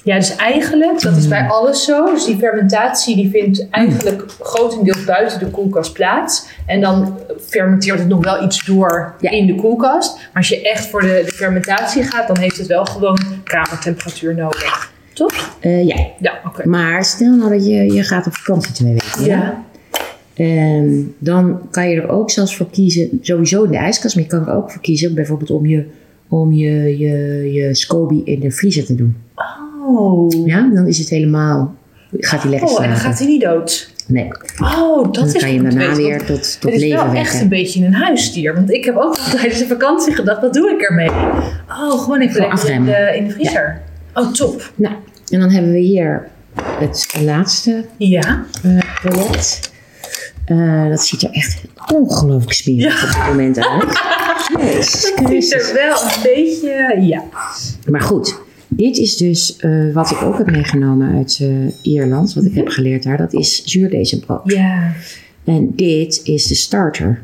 [SPEAKER 2] Ja, dus eigenlijk, dat is bij
[SPEAKER 1] Hmm.
[SPEAKER 2] alles zo. Dus die fermentatie die vindt eigenlijk grotendeels buiten de koelkast plaats. En dan fermenteert het nog wel iets door
[SPEAKER 1] Ja.
[SPEAKER 2] in de koelkast. Maar als je echt voor de, de fermentatie gaat, dan heeft het wel gewoon kamertemperatuur nodig. Toch?
[SPEAKER 1] Eh, ja,
[SPEAKER 2] Ja, oké.
[SPEAKER 1] maar stel nou dat je, je gaat op vakantie twee weken.
[SPEAKER 2] Ja.
[SPEAKER 1] Ehm, dan kan je er ook zelfs voor kiezen, sowieso in de ijskast, maar je kan er ook voor kiezen, bijvoorbeeld om je, om je, je, je SCOBY in de vriezer te doen.
[SPEAKER 2] Oh.
[SPEAKER 1] Ja, dan is het helemaal, gaat hij lekker
[SPEAKER 2] Oh, en dan
[SPEAKER 1] slapen.
[SPEAKER 2] gaat hij niet dood.
[SPEAKER 1] Nee,
[SPEAKER 2] Oh, dat
[SPEAKER 1] dan
[SPEAKER 2] is
[SPEAKER 1] kan je daarna weer tot, tot
[SPEAKER 2] Het is
[SPEAKER 1] leven
[SPEAKER 2] wel echt
[SPEAKER 1] wekken.
[SPEAKER 2] een beetje een huisdier. Want ik heb ook tijdens de vakantie gedacht, wat doe ik ermee? Oh, gewoon even lekker in
[SPEAKER 1] afremmen.
[SPEAKER 2] de, in de vriezer. Oh, top.
[SPEAKER 1] Nou, en dan hebben we hier het laatste
[SPEAKER 2] Ja.
[SPEAKER 1] eh, project. Eh, dat ziet er echt ongelooflijk smerig op dit moment uit.
[SPEAKER 2] Het is
[SPEAKER 1] Christus.
[SPEAKER 2] er wel een beetje, ja.
[SPEAKER 1] Maar goed, dit is dus eh, wat ik ook heb meegenomen uit eh, Ierland, wat ik heb geleerd daar. Dat is zuurdesembrood.
[SPEAKER 2] Ja.
[SPEAKER 1] En dit is de starter.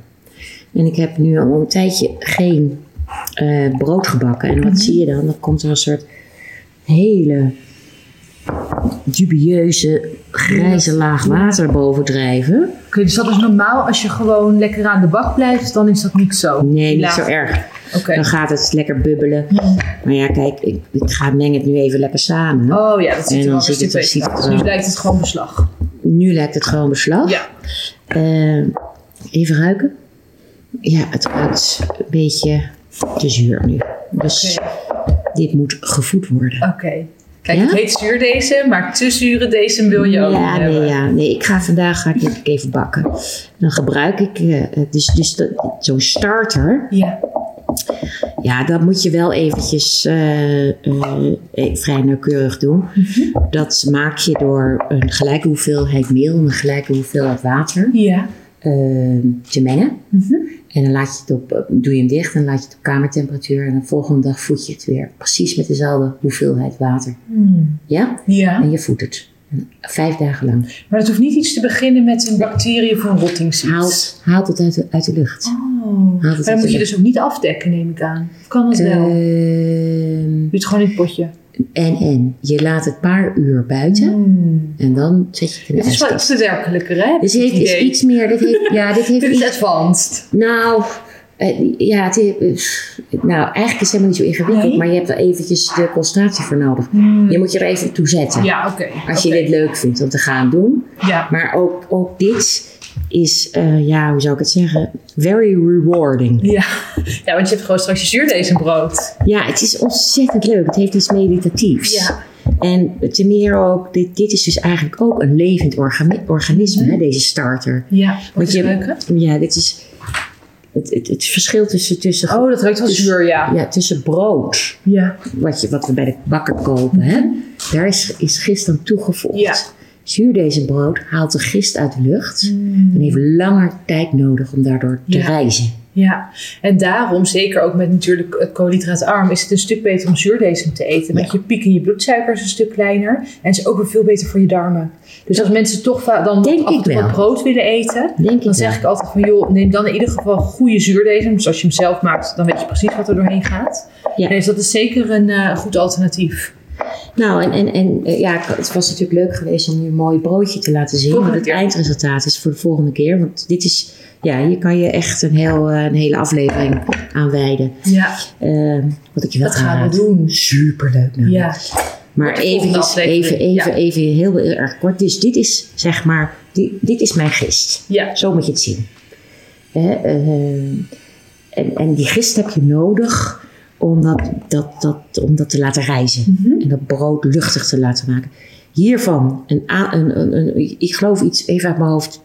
[SPEAKER 1] En ik heb nu al een tijdje geen eh, brood gebakken. En wat zie je dan? Dan komt er een soort hele dubieuze grijze laag water boven drijven.
[SPEAKER 2] Oké, dus dat is normaal als je gewoon lekker aan de bak blijft, dan is dat niet zo.
[SPEAKER 1] Nee, niet
[SPEAKER 2] laag-
[SPEAKER 1] zo erg. Dan gaat het lekker bubbelen. Maar ja, kijk, ik, ik ga meng het nu even lekker samen.
[SPEAKER 2] Oh ja, dat ziet er wel
[SPEAKER 1] het
[SPEAKER 2] uit. Dus nu lijkt het gewoon beslag.
[SPEAKER 1] Nu lijkt het gewoon beslag.
[SPEAKER 2] Ja.
[SPEAKER 1] Eh, even ruiken. Ja, het ruikt een beetje te zuur nu. Dus dit moet gevoed worden.
[SPEAKER 2] Oké. Kijk,
[SPEAKER 1] Ja?
[SPEAKER 2] het heet zuurdesem, maar te zure desem wil je ook
[SPEAKER 1] ja,
[SPEAKER 2] niet
[SPEAKER 1] nee,
[SPEAKER 2] hebben.
[SPEAKER 1] ja, nee, ik ga vandaag ga ik even bakken. Dan gebruik ik eh, dus, dus zo'n starter.
[SPEAKER 2] Ja.
[SPEAKER 1] Ja, dat moet je wel eventjes eh, eh, eh, vrij nauwkeurig doen. Dat maak je door een gelijke hoeveelheid meel en een gelijke hoeveelheid water
[SPEAKER 2] Ja.
[SPEAKER 1] eh, te mengen.
[SPEAKER 2] Mhm.
[SPEAKER 1] En dan laat je het op, doe je hem dicht en laat je het op kamertemperatuur. En de volgende dag voed je het weer. Precies met dezelfde hoeveelheid water.
[SPEAKER 2] Hmm.
[SPEAKER 1] Ja?
[SPEAKER 2] Ja.
[SPEAKER 1] En je voedt het. Vijf dagen lang.
[SPEAKER 2] Maar het hoeft niet iets te beginnen met een bacterie of een rottingsziekte.
[SPEAKER 1] Haalt, haalt het uit de, uit de lucht.
[SPEAKER 2] Oh. Maar
[SPEAKER 1] het
[SPEAKER 2] dan moet je dus ook niet afdekken, neem ik aan. Of kan dat wel?
[SPEAKER 1] Ehm,
[SPEAKER 2] Doe het gewoon in het potje.
[SPEAKER 1] en, en. Je laat het paar uur buiten.
[SPEAKER 2] Hmm.
[SPEAKER 1] En dan zet je het in de
[SPEAKER 2] Het is wel iets verwerkelijker, hè?
[SPEAKER 1] Dus
[SPEAKER 2] dit
[SPEAKER 1] het heeft is iets meer. Dit heeft, ja, dit heeft
[SPEAKER 2] Dit is
[SPEAKER 1] iets-
[SPEAKER 2] advanced.
[SPEAKER 1] Nou, eh, ja, het is, nou, eigenlijk is het helemaal niet zo ingewikkeld,
[SPEAKER 2] Nee?
[SPEAKER 1] maar je hebt er eventjes de concentratie voor nodig. Je moet je er even toe zetten.
[SPEAKER 2] Ja, oké.
[SPEAKER 1] Als je dit leuk vindt om te gaan doen.
[SPEAKER 2] Ja.
[SPEAKER 1] Maar ook, ook dit is, eh, ja, hoe zou ik het zeggen? Very rewarding.
[SPEAKER 2] Ja. ja, want je hebt gewoon straks je zuurdezenbrood.
[SPEAKER 1] Ja, het is ontzettend leuk. Het heeft iets meditatiefs.
[SPEAKER 2] Ja.
[SPEAKER 1] En ten meer ook, dit, dit is dus eigenlijk ook een levend organi- organisme, hè, deze starter.
[SPEAKER 2] Ja. Wat
[SPEAKER 1] Want
[SPEAKER 2] is
[SPEAKER 1] je-
[SPEAKER 2] leuke?
[SPEAKER 1] Ja, dit is het, het, het verschil tussen, tussen,
[SPEAKER 2] Oh, dat ruikt wel zuur, ja.
[SPEAKER 1] ja, tussen brood
[SPEAKER 2] Ja.
[SPEAKER 1] wat, je, wat we bij de bakker kopen, hè? daar is, is gist aan toegevoegd.
[SPEAKER 2] Ja.
[SPEAKER 1] Zuurdesembrood haalt de gist uit de lucht en heeft langer tijd nodig om daardoor te
[SPEAKER 2] Ja.
[SPEAKER 1] rijzen.
[SPEAKER 2] Ja, en daarom, zeker ook met natuurlijk het koolhydraatarm, is het een stuk beter om zuurdesem te eten. Want je piek in je bloedsuiker is een stuk kleiner. En is ook weer veel beter voor je darmen. Dus als mensen toch dan
[SPEAKER 1] Denk
[SPEAKER 2] af en brood willen eten,
[SPEAKER 1] Denk ik
[SPEAKER 2] dan zeg
[SPEAKER 1] wel.
[SPEAKER 2] ik altijd van joh, neem dan in ieder geval goede zuurdesem. Dus als je hem zelf maakt, dan weet je precies wat er doorheen gaat.
[SPEAKER 1] Ja.
[SPEAKER 2] Dus dat is zeker een eh, goed alternatief.
[SPEAKER 1] Nou, en, en, en eh, ja, het was natuurlijk leuk geweest om nu een mooi broodje te laten zien.
[SPEAKER 2] Volgende
[SPEAKER 1] Want het eindresultaat is voor de volgende keer. Want dit is, ja, hier kan je echt een, heel, eh, een hele aflevering aan wijden.
[SPEAKER 2] Ja,
[SPEAKER 1] Eh, wat ik je wel
[SPEAKER 2] dat gaan we doen.
[SPEAKER 1] Superleuk. Nou.
[SPEAKER 2] Ja,
[SPEAKER 1] Maar even, even, even,
[SPEAKER 2] ja.
[SPEAKER 1] even heel, heel erg kort. Dus dit is, zeg maar, dit, dit is mijn gist.
[SPEAKER 2] ja.
[SPEAKER 1] Zo moet je het zien. Hè, eh, en, en die gist heb je nodig om dat, dat, dat, om dat te laten rijzen.
[SPEAKER 2] Mhm.
[SPEAKER 1] En dat brood luchtig te laten maken. Hiervan, een, een, een, een- ik geloof iets, even uit mijn hoofd,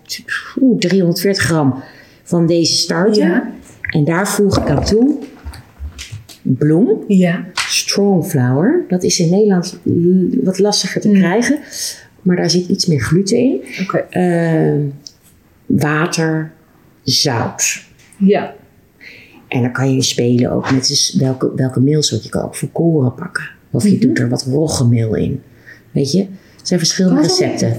[SPEAKER 1] oeh, 340 gram van deze starter.
[SPEAKER 2] Ja.
[SPEAKER 1] En daar voeg ik aan toe bloem,
[SPEAKER 2] Ja.
[SPEAKER 1] strong flour. Dat is in Nederland wat lastiger te
[SPEAKER 2] Mm.
[SPEAKER 1] krijgen. Maar daar zit iets meer gluten in.
[SPEAKER 2] Oké.
[SPEAKER 1] Eh, water, zout.
[SPEAKER 2] Ja.
[SPEAKER 1] En dan kan je spelen ook met dus welke, welke meelsoort. Je kan ook volkoren pakken. Of je
[SPEAKER 2] Mhm.
[SPEAKER 1] doet er wat roggemeel in. Weet je? Het zijn verschillende recepten.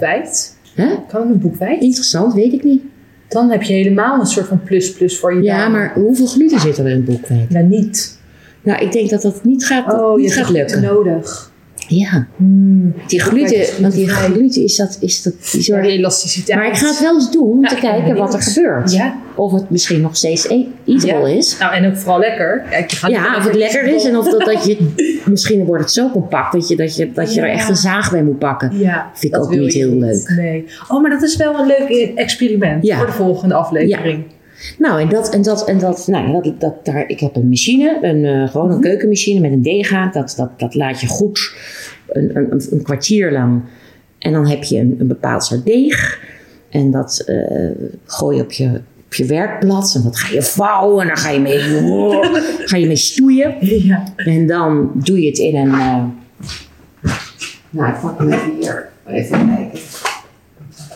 [SPEAKER 1] Hè?
[SPEAKER 2] Kan het een boekwijd?
[SPEAKER 1] Interessant, weet ik niet.
[SPEAKER 2] Dan heb je helemaal een soort van plus-plus voor je
[SPEAKER 1] Ja, maar hoeveel gluten zit er in een boekwijd?
[SPEAKER 2] Nou, niet.
[SPEAKER 1] Nou, ik denk dat dat niet gaat,
[SPEAKER 2] Oh, je
[SPEAKER 1] niet
[SPEAKER 2] hebt
[SPEAKER 1] gaat lukken.
[SPEAKER 2] nodig.
[SPEAKER 1] Ja,
[SPEAKER 2] Hmm.
[SPEAKER 1] die gluten, want die gluten is dat, is dat die
[SPEAKER 2] de elasticiteit.
[SPEAKER 1] Maar ik ga het wel eens doen om
[SPEAKER 2] Ja,
[SPEAKER 1] te kijken wat er gebeurt.
[SPEAKER 2] Ja.
[SPEAKER 1] Of het misschien nog steeds e- eatable
[SPEAKER 2] Ja.
[SPEAKER 1] is.
[SPEAKER 2] Nou, en ook vooral lekker.
[SPEAKER 1] Ja, of het lekker is en of dat, dat je... Misschien wordt het zo compact dat je, dat je, dat je er echt een zaag bij moet pakken.
[SPEAKER 2] Ja,
[SPEAKER 1] Vind ik
[SPEAKER 2] dat
[SPEAKER 1] ook niet heel
[SPEAKER 2] niet.
[SPEAKER 1] leuk.
[SPEAKER 2] Nee. Oh, maar dat is wel een leuk experiment
[SPEAKER 1] Ja.
[SPEAKER 2] voor de volgende aflevering.
[SPEAKER 1] Nou, en dat, en dat, en dat, nou, ja, dat, dat daar, ik heb een machine, een, eh, gewoon een
[SPEAKER 2] Mhm.
[SPEAKER 1] keukenmachine met een deega. Dat, dat, dat laat je goed een, een, een- kwartier lang. En dan heb je een, een bepaald soort deeg. En dat eh, gooi je op je, op je werkblad. En dat ga je vouwen en dan ga je mee, ga je mee stoeien.
[SPEAKER 2] Ja.
[SPEAKER 1] En dan doe je het in een. eh, nou, ik pak hem even hier. Even kijken.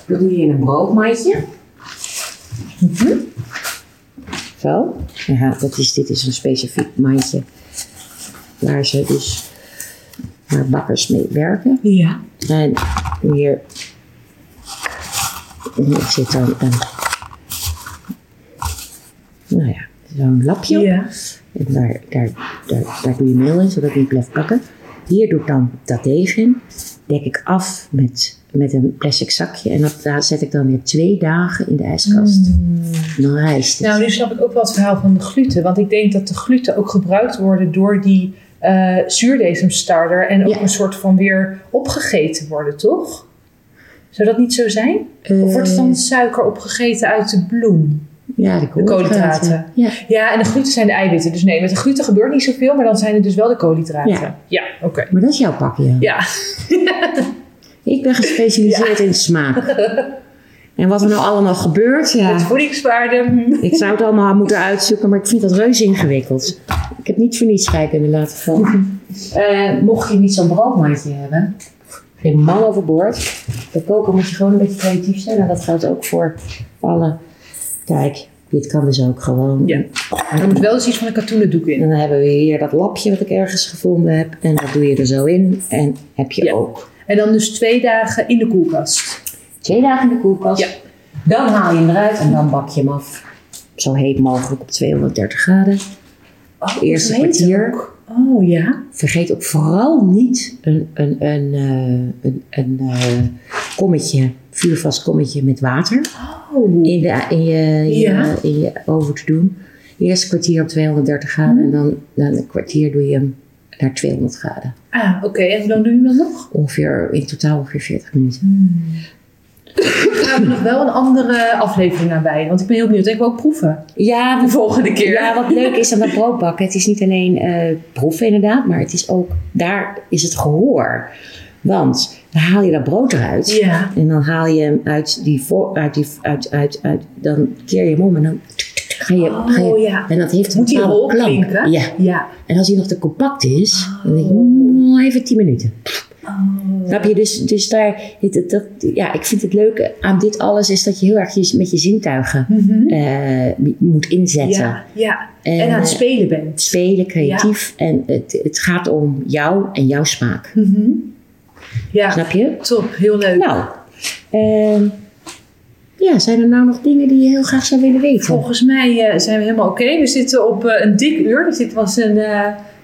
[SPEAKER 1] Dat doe je in een broodmandje. Mhm. Zo. Ja, dat is, dit is een specifiek mandje. Waar ze dus. Waar bakkers mee werken.
[SPEAKER 2] Ja.
[SPEAKER 1] En hier. Hier zit dan een. Nou ja, zo'n lapje.
[SPEAKER 2] Ja.
[SPEAKER 1] En daar, daar, daar, daar doe je meel in, zodat het niet blijft plakken. Hier doe ik dan dat deeg in. Dek ik af met, met een plastic zakje. En dat daar zet ik dan weer twee dagen in de ijskast. En dan rijst het.
[SPEAKER 2] Nou, nu snap ik ook wel het verhaal van de gluten. Want ik denk dat de gluten ook gebruikt worden door die eh zuurdesemstarter. En ook
[SPEAKER 1] Ja.
[SPEAKER 2] een soort van weer opgegeten worden, toch? Zou dat niet zo zijn? Of wordt het dan suiker opgegeten uit de bloem?
[SPEAKER 1] ja, de
[SPEAKER 2] koolhydraten.
[SPEAKER 1] Ja.
[SPEAKER 2] Ja, en de gluten zijn de eiwitten. Dus nee, met de gluten gebeurt niet zoveel, maar dan zijn het dus wel de koolhydraten.
[SPEAKER 1] Ja.
[SPEAKER 2] Ja, oké.
[SPEAKER 1] Maar dat is jouw pakje.
[SPEAKER 2] Ja.
[SPEAKER 1] Ik ben gespecialiseerd in smaak. En wat er nou allemaal gebeurt,
[SPEAKER 2] Met
[SPEAKER 1] ja.
[SPEAKER 2] voedingswaarde.
[SPEAKER 1] Ik zou het allemaal moeten uitzoeken, maar ik vind dat reuze ingewikkeld. Ik heb niet voor niets schijk kunnen laten vallen. Eh, mocht je niet zo'n broodmandje hebben, geen man overboord. Bij koken moet je gewoon een beetje creatief zijn. En dat geldt ook voor alle. Kijk, dit kan dus ook gewoon.
[SPEAKER 2] Ja. Er moet wel eens iets van een katoenen doek in.
[SPEAKER 1] En dan hebben we hier dat lapje wat ik ergens gevonden heb. En dat doe je er zo in. En heb je
[SPEAKER 2] Ja.
[SPEAKER 1] ook.
[SPEAKER 2] En dan dus twee dagen in de koelkast.
[SPEAKER 1] Twee dagen in de koelkast.
[SPEAKER 2] Ja.
[SPEAKER 1] Dan haal je hem eruit en dan bak je hem af. Zo heet mogelijk op 230 graden.
[SPEAKER 2] Oh,
[SPEAKER 1] Eerste kwartier.
[SPEAKER 2] Oh ja.
[SPEAKER 1] Vergeet ook vooral niet een, een, een, eh, een, een eh, kommetje, vuurvast kommetje met water
[SPEAKER 2] Oh.
[SPEAKER 1] in, de, in, je, in,
[SPEAKER 2] Ja.
[SPEAKER 1] je, in je oven te doen. Eerste kwartier op 230 graden en dan, dan een kwartier doe je hem naar 200 graden.
[SPEAKER 2] Ah, oké. En hoe lang doe je hem dan nog?
[SPEAKER 1] Ongeveer, in totaal ongeveer 40 minuten.
[SPEAKER 2] We hebben nog wel een andere aflevering aan bij. Want ik ben heel benieuwd. Ik wil ook proeven.
[SPEAKER 1] Ja,
[SPEAKER 2] De volgende keer.
[SPEAKER 1] Ja, wat leuk is aan dat broodbakken, het is niet alleen eh, proeven inderdaad, maar het is ook, daar is het gehoor. Want dan haal je dat brood eruit
[SPEAKER 2] Ja.
[SPEAKER 1] en dan haal je hem uit die, voor, uit die, uit, uit, uit, dan keer je hem om en dan ga je, ga je
[SPEAKER 2] Oh ja.
[SPEAKER 1] en dat heeft een
[SPEAKER 2] Moet
[SPEAKER 1] bepaalde klank.
[SPEAKER 2] klinken?
[SPEAKER 1] Ja,
[SPEAKER 2] Ja.
[SPEAKER 1] en als hij nog te compact is, dan denk ik, mm, even 10 minuten.
[SPEAKER 2] Oh.
[SPEAKER 1] Snap je? Dus, dus daar, dat, ja, ik vind het leuke aan dit alles is dat je heel erg je, met je zintuigen
[SPEAKER 2] Mhm.
[SPEAKER 1] eh, moet inzetten.
[SPEAKER 2] Ja. ja.
[SPEAKER 1] En,
[SPEAKER 2] En aan het
[SPEAKER 1] eh,
[SPEAKER 2] spelen bent.
[SPEAKER 1] spelen, creatief. En het, het gaat om jou en jouw smaak.
[SPEAKER 2] Mhm. Ja.
[SPEAKER 1] Snap je?
[SPEAKER 2] Top. Heel leuk.
[SPEAKER 1] Nou, ehm, ja, zijn er nou nog dingen die je heel graag zou willen weten?
[SPEAKER 2] Volgens mij eh, zijn we helemaal oké. We zitten op een dik uur. Dus dit was een,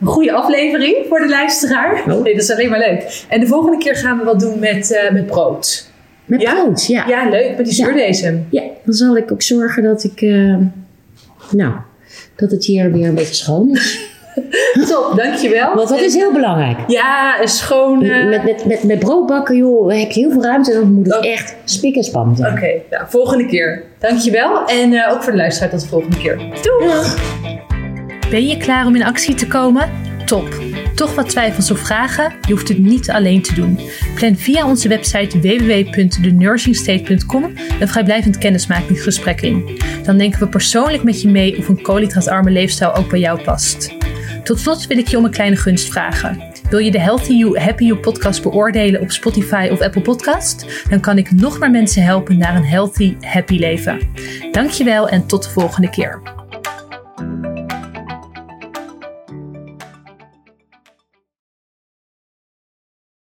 [SPEAKER 2] een goede aflevering voor de luisteraar.
[SPEAKER 1] Oh.
[SPEAKER 2] Nee, dat is alleen maar leuk. En de volgende keer gaan we wat doen met, eh, met brood.
[SPEAKER 1] Met
[SPEAKER 2] Ja?
[SPEAKER 1] brood, ja. ja.
[SPEAKER 2] Ja, leuk. Met die
[SPEAKER 1] Ja.
[SPEAKER 2] zuurdesem.
[SPEAKER 1] dan zal ik ook zorgen dat ik, ehm, nou, dat het hier weer een beetje schoon is.
[SPEAKER 2] Top, dankjewel.
[SPEAKER 1] Want dat is heel belangrijk.
[SPEAKER 2] Ja, een schone...
[SPEAKER 1] Met, met, met, met brood bakken, joh, heb je heel veel ruimte. Dan moet het
[SPEAKER 2] Oh.
[SPEAKER 1] echt spik en span zijn.
[SPEAKER 2] Oké, nou, volgende keer. Dankjewel. En eh, ook voor de luisteraar tot de volgende keer. Doei!
[SPEAKER 3] Ben je klaar om in actie te komen? Top! Toch wat twijfels of vragen? Je hoeft het niet alleen te doen. Plan via onze website www.thenursingstate.com een vrijblijvend kennismakingsgesprek in. Dan denken we persoonlijk met je mee of een koolhydraatarme leefstijl ook bij jou past. Tot slot wil ik je om een kleine gunst vragen. Wil je de Healthy You, Happy You podcast beoordelen op Spotify of Apple Podcast? Dan kan ik nog meer mensen helpen naar een healthy, happy leven. Dankjewel en tot de volgende keer.